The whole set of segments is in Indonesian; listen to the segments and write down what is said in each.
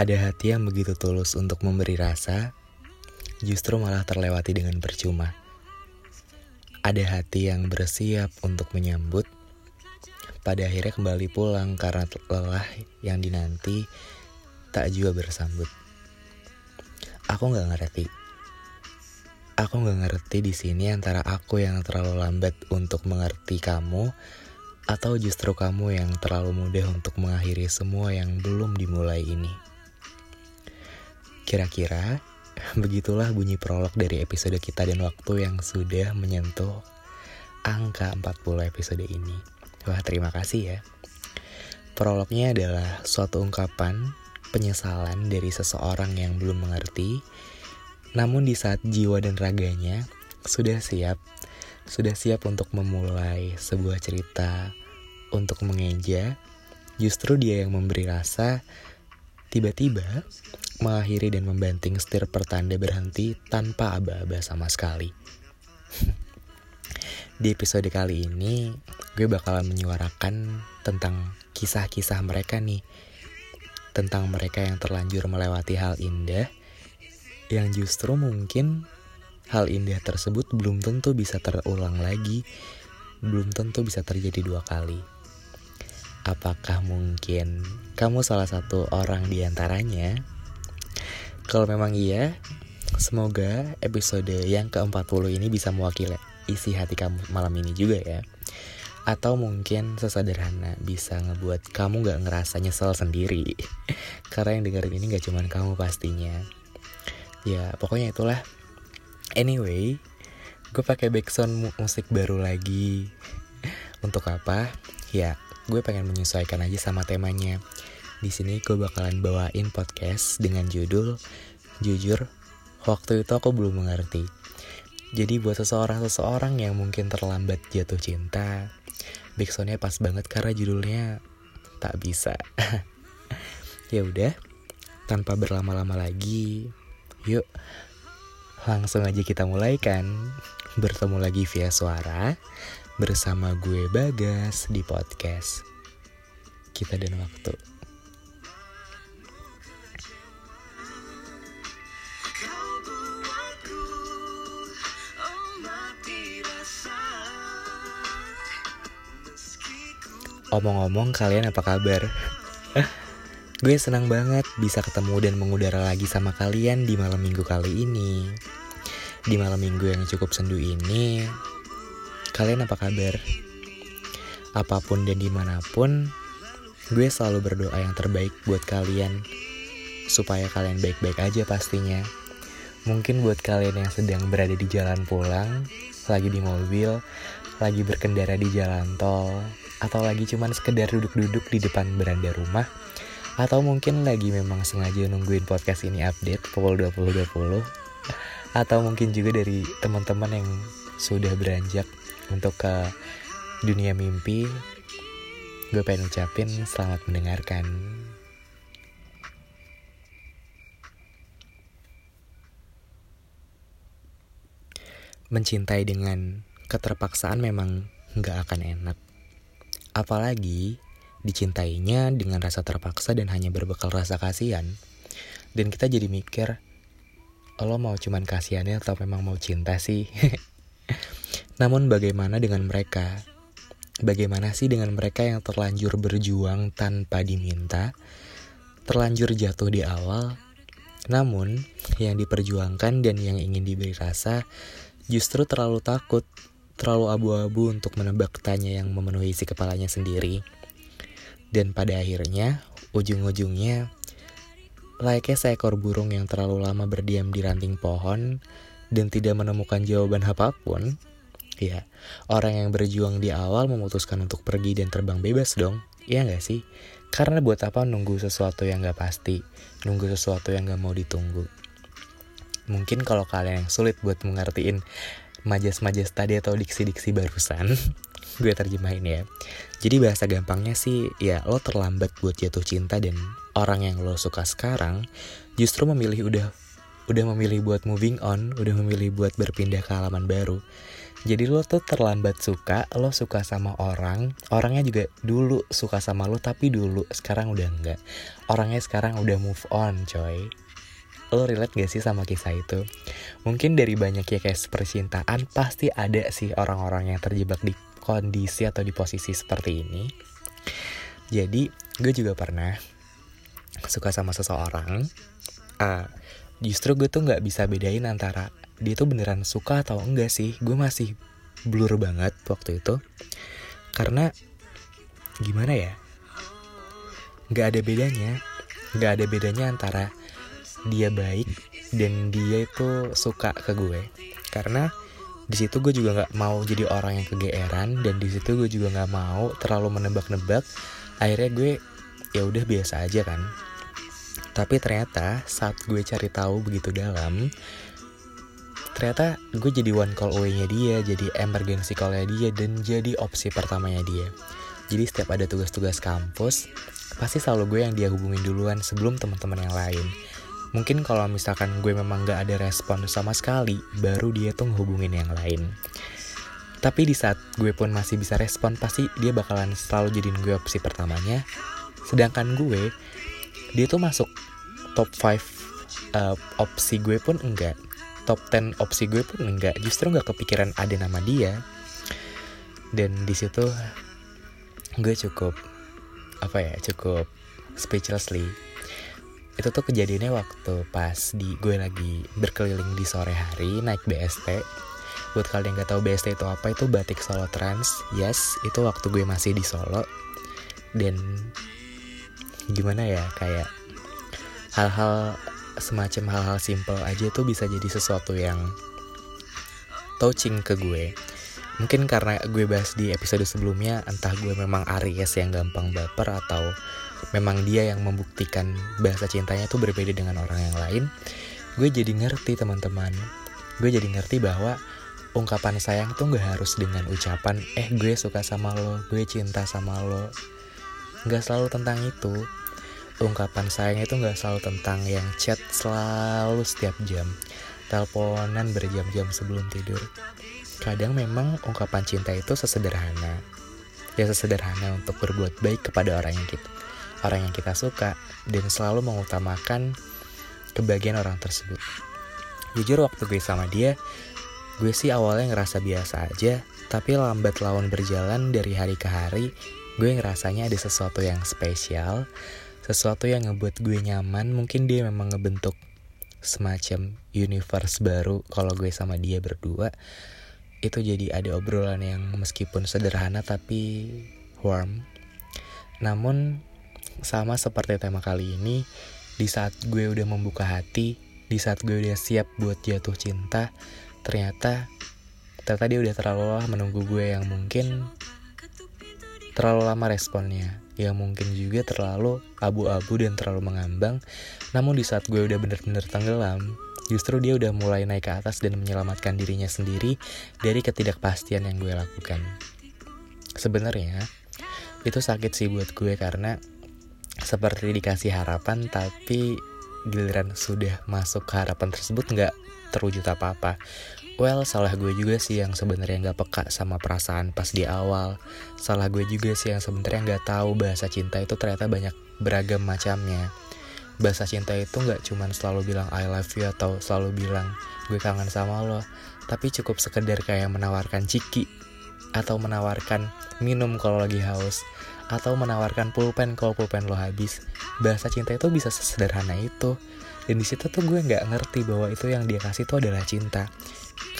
Ada hati yang begitu tulus untuk memberi rasa, justru malah terlewati dengan percuma. Ada hati yang bersiap untuk menyambut, pada akhirnya kembali pulang karena lelah yang dinanti tak juga bersambut. Aku nggak ngerti. Aku nggak ngerti di sini antara aku yang terlalu lambat untuk mengerti kamu atau justru kamu yang terlalu mudah untuk mengakhiri semua yang belum dimulai ini. Kira-kira begitulah bunyi prolog dari episode kita dan waktu yang sudah menyentuh angka 40 episode ini. Wah, terima kasih ya. Prolognya adalah suatu ungkapan penyesalan dari seseorang yang belum mengerti, namun di saat jiwa dan raganya sudah siap, sudah siap untuk memulai sebuah cerita, untuk mengeja, justru dia yang memberi rasa, tiba-tiba mengakhiri dan membanting setir pertanda berhenti tanpa aba-aba sama sekali. Di episode kali ini, gue bakalan menyuarakan tentang kisah-kisah mereka nih. Tentang mereka yang terlanjur melewati hal indah, yang justru mungkin hal indah tersebut belum tentu bisa terulang lagi, belum tentu bisa terjadi dua kali. Apakah mungkin kamu salah satu orang di antaranya? Kalau memang iya, semoga episode yang ke-40 ini bisa mewakili isi hati kamu malam ini juga ya. Atau mungkin sesederhana bisa ngebuat kamu gak ngerasa nyesel sendiri. Karena yang dengerin ini gak cuman kamu pastinya. Ya pokoknya itulah. Anyway, gue pakai background mu- musik baru lagi. Untuk apa? Ya, gue pengen menyesuaikan aja sama temanya. Di sini gue bakalan bawain podcast dengan judul Jujur, waktu itu aku belum mengerti. Jadi buat seseorang-seseorang yang mungkin terlambat jatuh cinta, backsoundnya pas banget karena judulnya tak bisa. ya udah, tanpa berlama-lama lagi, yuk langsung aja kita mulai kan. Bertemu lagi via suara bersama gue Bagas di podcast kita dan waktu. Oh Omong-omong kalian apa kabar? Gue senang banget bisa ketemu dan mengudara lagi sama kalian di malam minggu kali ini. Di malam minggu yang cukup sendu ini, kalian apa kabar? Apa pun dan di mana pun, gue selalu berdoa yang terbaik buat kalian. Supaya kalian baik-baik aja pastinya. Mungkin buat kalian yang sedang berada di jalan pulang, lagi di mobil, lagi berkendara di jalan tol, atau lagi cuman sekedar duduk-duduk di depan beranda rumah, atau mungkin lagi memang sengaja nungguin podcast ini update pukul 20.20, atau mungkin juga dari teman-teman yang sudah beranjak untuk ke dunia mimpi, gue pengen ucapin selamat mendengarkan. Mencintai dengan keterpaksaan memang nggak akan enak. Apalagi dicintainya dengan rasa terpaksa dan hanya berbekal rasa kasihan. Dan kita jadi mikir, lo mau cuman kasihannya atau memang mau cinta sih? Namun bagaimana dengan mereka? Bagaimana sih dengan mereka yang terlanjur berjuang tanpa diminta? Terlanjur jatuh di awal, namun yang diperjuangkan dan yang ingin diberi rasa justru terlalu takut, terlalu abu-abu untuk menebak tanya yang memenuhi isi kepalanya sendiri. Dan pada akhirnya, ujung-ujungnya, layaknya seekor burung yang terlalu lama berdiam di ranting pohon dan tidak menemukan jawaban apa pun, ya, orang yang berjuang di awal memutuskan untuk pergi dan terbang bebas dong, iya gak sih? Karena buat apa nunggu sesuatu yang gak pasti, nunggu sesuatu yang gak mau ditunggu. Mungkin kalau kalian yang sulit buat mengertiin majas-majas tadi atau diksi-diksi barusan, gue terjemahin ya jadi bahasa gampangnya sih ya lo terlambat buat jatuh cinta dan orang yang lo suka sekarang justru memilih udah udah memilih buat moving on udah memilih buat berpindah ke halaman baru jadi lo tuh terlambat suka, lo suka sama orang, orangnya juga dulu suka sama lo tapi dulu, sekarang udah enggak. Orangnya sekarang udah move on coy. Lo relate gak sih sama kisah itu? Mungkin dari banyak ya kayak percintaan, pasti ada sih orang-orang yang terjebak di kondisi atau di posisi seperti ini. Jadi, gue juga pernah suka sama seseorang. Uh, justru gue tuh nggak bisa bedain antara dia tuh beneran suka atau enggak sih gue masih blur banget waktu itu karena gimana ya nggak ada bedanya nggak ada bedanya antara dia baik dan dia itu suka ke gue karena di situ gue juga nggak mau jadi orang yang kegeeran dan di situ gue juga nggak mau terlalu menebak-nebak akhirnya gue ya udah biasa aja kan tapi ternyata saat gue cari tahu begitu dalam ternyata gue jadi one call away-nya dia, jadi emergency call-nya dia, dan jadi opsi pertamanya dia. Jadi setiap ada tugas-tugas kampus, pasti selalu gue yang dia hubungin duluan sebelum teman-teman yang lain. Mungkin kalau misalkan gue memang gak ada respon sama sekali, baru dia tuh ngehubungin yang lain. Tapi di saat gue pun masih bisa respon, pasti dia bakalan selalu jadiin gue opsi pertamanya. Sedangkan gue, dia tuh masuk top 5 uh, opsi gue pun enggak top 10 opsi gue pun enggak justru nggak kepikiran ada nama dia dan di situ gue cukup apa ya cukup speechlessly itu tuh kejadiannya waktu pas di gue lagi berkeliling di sore hari naik BST buat kalian yang nggak tahu BST itu apa itu batik Solo Trans. Yes itu waktu gue masih di Solo. Dan gimana ya kayak hal-hal semacam hal-hal simple aja tuh bisa jadi sesuatu yang touching ke gue mungkin karena gue bahas di episode sebelumnya entah gue memang Aries yang gampang baper atau memang dia yang membuktikan bahasa cintanya tuh berbeda dengan orang yang lain gue jadi ngerti teman-teman. Gue jadi ngerti bahwa ungkapan sayang tuh gak harus dengan ucapan eh gue suka sama lo gue cinta sama lo. Gak selalu tentang itu. Ungkapan sayang itu nggak selalu tentang yang chat selalu setiap jam teleponan berjam-jam sebelum tidur kadang memang ungkapan cinta itu sesederhana. Ya sesederhana untuk berbuat baik kepada orang yang kita orang yang kita suka dan selalu mengutamakan kebahagiaan orang tersebut. Jujur waktu gue sama dia gue sih awalnya ngerasa biasa aja tapi lambat laun berjalan dari hari ke hari gue ngerasanya ada sesuatu yang spesial sesuatu yang ngebuat gue nyaman. Mungkin dia memang ngebentuk semacam universe baru kalau gue sama dia berdua itu jadi ada obrolan yang meskipun sederhana tapi warm namun sama seperti tema kali ini di saat gue udah membuka hati di saat gue udah siap buat jatuh cinta ternyata ternyata dia udah terlalu lama menunggu gue yang mungkin terlalu lama responnya yang mungkin juga terlalu abu-abu dan terlalu mengambang. Namun di saat gue udah bener-bener tenggelam, justru dia udah mulai naik ke atas dan menyelamatkan dirinya sendiri dari ketidakpastian yang gue lakukan. Sebenarnya itu sakit sih buat gue karena seperti dikasih harapan tapi giliran sudah masuk ke harapan tersebut nggak terwujud apa-apa. Well, salah gue juga sih yang sebenarnya nggak peka sama perasaan pas di awal. Salah gue juga sih yang sebenarnya nggak tahu bahasa cinta itu ternyata banyak beragam macamnya. Bahasa cinta itu nggak cuman selalu bilang I love you atau selalu bilang gue kangen sama lo, tapi cukup sekedar kayak menawarkan ciki atau menawarkan minum kalau lagi haus atau menawarkan pulpen kalau pulpen lo habis. Bahasa cinta itu bisa sesederhana itu. Dan di situ tuh gue nggak ngerti bahwa itu yang dia kasih itu adalah cinta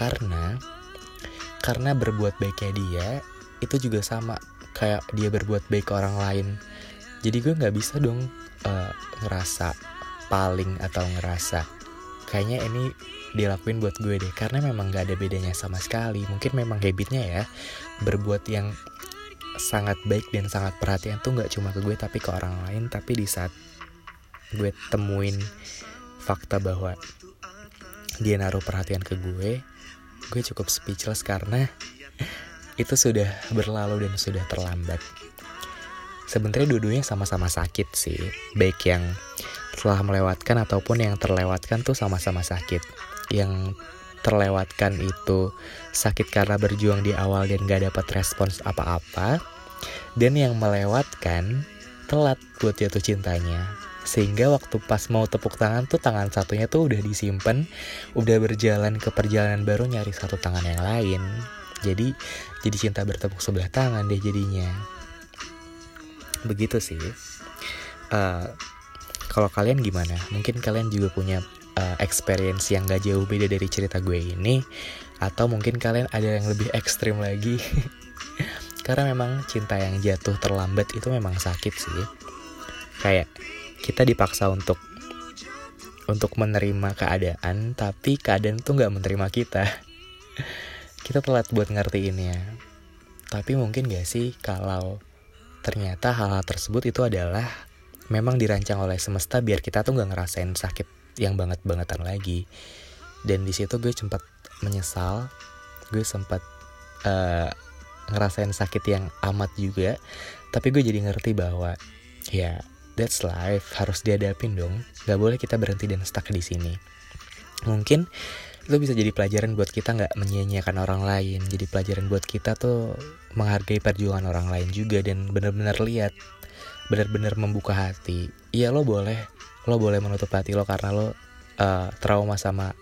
karena karena berbuat baiknya dia itu juga sama kayak dia berbuat baik ke orang lain jadi gue nggak bisa dong uh, ngerasa paling atau ngerasa kayaknya ini dilakuin buat gue deh. Karena memang gak ada bedanya sama sekali. Mungkin memang habitnya ya berbuat yang sangat baik dan sangat perhatian tuh nggak cuma ke gue tapi ke orang lain. Tapi di saat gue temuin fakta bahwa dia naruh perhatian ke gue gue cukup speechless karena itu sudah berlalu dan sudah terlambat. Sebenarnya dua-duanya sama-sama sakit sih, baik yang telah melewatkan ataupun yang terlewatkan tuh sama-sama sakit. Yang terlewatkan itu sakit karena berjuang di awal dan gak dapat respons apa-apa, dan yang melewatkan telat buat jatuh cintanya. Sehingga waktu pas mau tepuk tangan tuh tangan satunya tuh udah disimpan, udah berjalan ke perjalanan baru nyari satu tangan yang lain. Jadi jadi cinta bertepuk sebelah tangan deh jadinya. Begitu sih. Uh, kalau kalian gimana? Mungkin kalian juga punya uh, experience yang gak jauh beda dari cerita gue ini, atau mungkin kalian ada yang lebih ekstrim lagi. Karena memang cinta yang jatuh terlambat itu memang sakit sih. Kayak kita dipaksa untuk untuk menerima keadaan, tapi keadaan tuh nggak menerima kita. kita telat buat ngertiinnya. Tapi mungkin gak sih kalau ternyata hal-hal tersebut itu adalah memang dirancang oleh semesta biar kita tuh nggak ngerasain sakit yang banget-bangetan lagi. Dan di situ gue sempat menyesal, gue sempat uh, ngerasain sakit yang amat juga. Tapi gue jadi ngerti bahwa ya that's life harus dihadapin dong. Gak boleh kita berhenti dan stuck di sini. Mungkin itu bisa jadi pelajaran buat kita nggak menyia-nyiakan orang lain. Jadi pelajaran buat kita tuh menghargai perjuangan orang lain juga dan benar-benar lihat, benar-benar membuka hati. Iya lo boleh, lo boleh menutup hati lo karena lo uh, trauma sama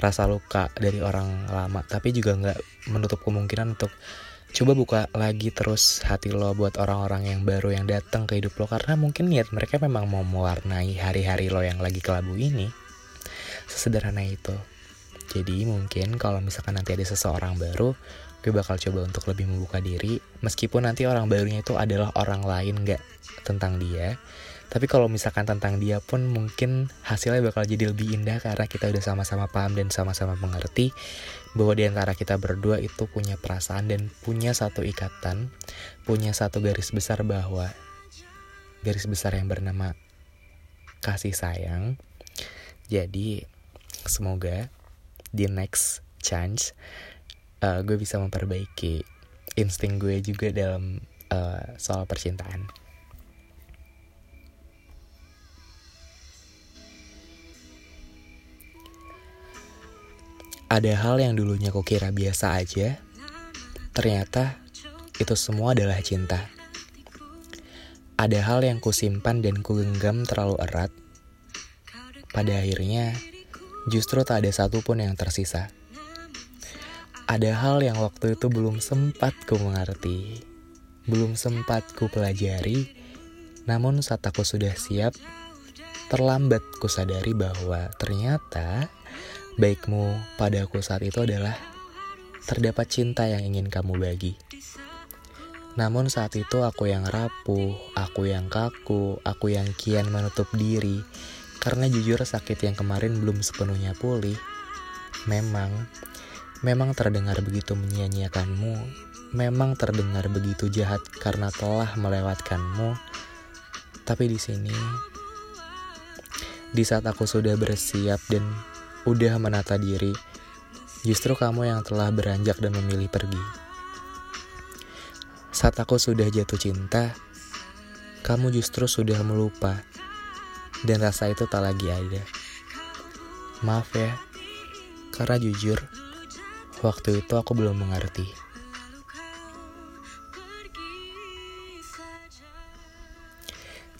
rasa luka dari orang lama, tapi juga nggak menutup kemungkinan untuk coba buka lagi terus hati lo buat orang-orang yang baru yang datang ke hidup lo karena mungkin niat mereka memang mau mewarnai hari-hari lo yang lagi kelabu ini sesederhana itu jadi mungkin kalau misalkan nanti ada seseorang baru gue bakal coba untuk lebih membuka diri meskipun nanti orang barunya itu adalah orang lain gak tentang dia tapi kalau misalkan tentang dia pun mungkin hasilnya bakal jadi lebih indah karena kita udah sama-sama paham dan sama-sama mengerti bahwa di antara kita berdua itu punya perasaan dan punya satu ikatan, punya satu garis besar bahwa garis besar yang bernama kasih sayang. Jadi semoga di next chance uh, gue bisa memperbaiki insting gue juga dalam uh, soal percintaan. Ada hal yang dulunya kukira biasa aja, ternyata itu semua adalah cinta. Ada hal yang kusimpan dan kugenggam terlalu erat. Pada akhirnya, justru tak ada satupun yang tersisa. Ada hal yang waktu itu belum sempat ku mengerti, belum sempat ku pelajari, namun saat aku sudah siap, terlambat ku sadari bahwa ternyata baikmu padaku saat itu adalah terdapat cinta yang ingin kamu bagi. Namun saat itu aku yang rapuh, aku yang kaku, aku yang kian menutup diri karena jujur sakit yang kemarin belum sepenuhnya pulih. Memang, memang terdengar begitu menyia-nyiakanmu, memang terdengar begitu jahat karena telah melewatkanmu. Tapi di sini, di saat aku sudah bersiap dan udah menata diri, justru kamu yang telah beranjak dan memilih pergi. Saat aku sudah jatuh cinta, kamu justru sudah melupa, dan rasa itu tak lagi ada. Maaf ya, karena jujur, waktu itu aku belum mengerti.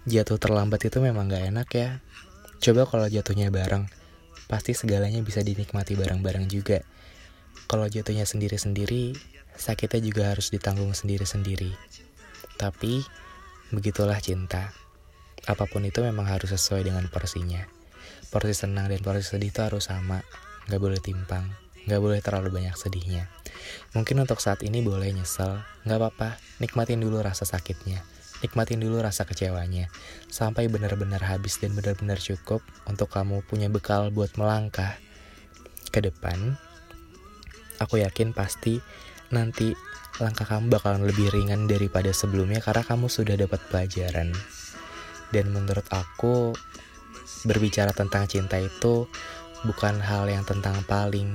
Jatuh terlambat itu memang gak enak ya. Coba kalau jatuhnya bareng pasti segalanya bisa dinikmati bareng-bareng juga. Kalau jatuhnya sendiri-sendiri, sakitnya juga harus ditanggung sendiri-sendiri. Tapi, begitulah cinta. Apa pun itu memang harus sesuai dengan porsinya. Porsi senang dan porsi sedih itu harus sama, gak boleh timpang, gak boleh terlalu banyak sedihnya. Mungkin untuk saat ini boleh nyesel, gak apa-apa, nikmatin dulu rasa sakitnya nikmatin dulu rasa kecewanya sampai benar-benar habis dan benar-benar cukup untuk kamu punya bekal buat melangkah ke depan. Aku yakin pasti nanti langkah kamu bakalan lebih ringan daripada sebelumnya karena kamu sudah dapat pelajaran. Dan menurut aku berbicara tentang cinta itu bukan hal yang tentang paling,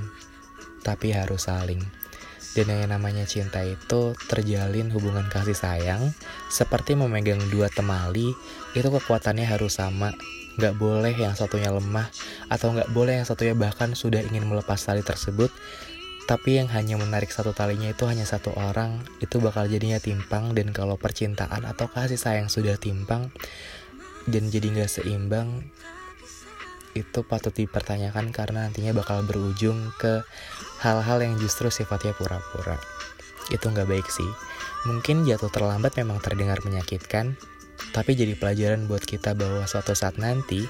tapi harus saling. Dan yang namanya cinta itu terjalin hubungan kasih sayang Seperti memegang dua temali Itu kekuatannya harus sama Gak boleh yang satunya lemah Atau gak boleh yang satunya bahkan sudah ingin melepas tali tersebut Tapi yang hanya menarik satu talinya itu hanya satu orang Itu bakal jadinya timpang Dan kalau percintaan atau kasih sayang sudah timpang Dan jadi gak seimbang itu patut dipertanyakan karena nantinya bakal berujung ke hal-hal yang justru sifatnya pura-pura. Itu nggak baik sih. Mungkin jatuh terlambat memang terdengar menyakitkan, tapi jadi pelajaran buat kita bahwa suatu saat nanti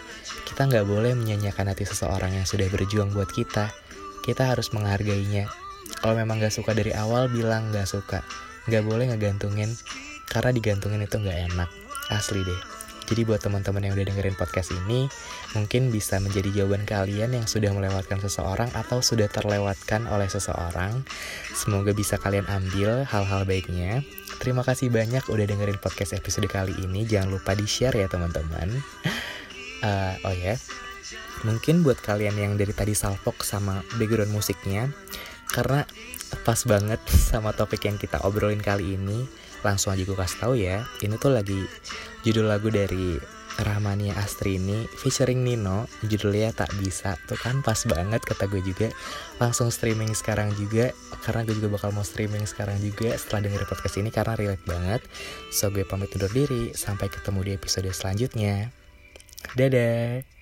kita nggak boleh menyanyiakan hati seseorang yang sudah berjuang buat kita. Kita harus menghargainya. Kalau memang nggak suka dari awal, bilang nggak suka. Nggak boleh ngegantungin, karena digantungin itu nggak enak. Asli deh. Jadi buat teman-teman yang udah dengerin podcast ini, mungkin bisa menjadi jawaban kalian yang sudah melewatkan seseorang atau sudah terlewatkan oleh seseorang. Semoga bisa kalian ambil hal-hal baiknya. Terima kasih banyak udah dengerin podcast episode kali ini. Jangan lupa di-share ya teman-teman. Uh, oh ya, mungkin buat kalian yang dari tadi salpok sama background musiknya, karena pas banget sama topik yang kita obrolin kali ini langsung aja gue kasih tahu ya. Ini tuh lagi judul lagu dari Rahmania Astrini featuring Nino. Judulnya tak bisa. Tuh kan pas banget kata gue juga. Langsung streaming sekarang juga. Karena gue juga bakal mau streaming sekarang juga setelah denger podcast ini karena relate banget. So gue pamit undur diri. Sampai ketemu di episode selanjutnya. Dadah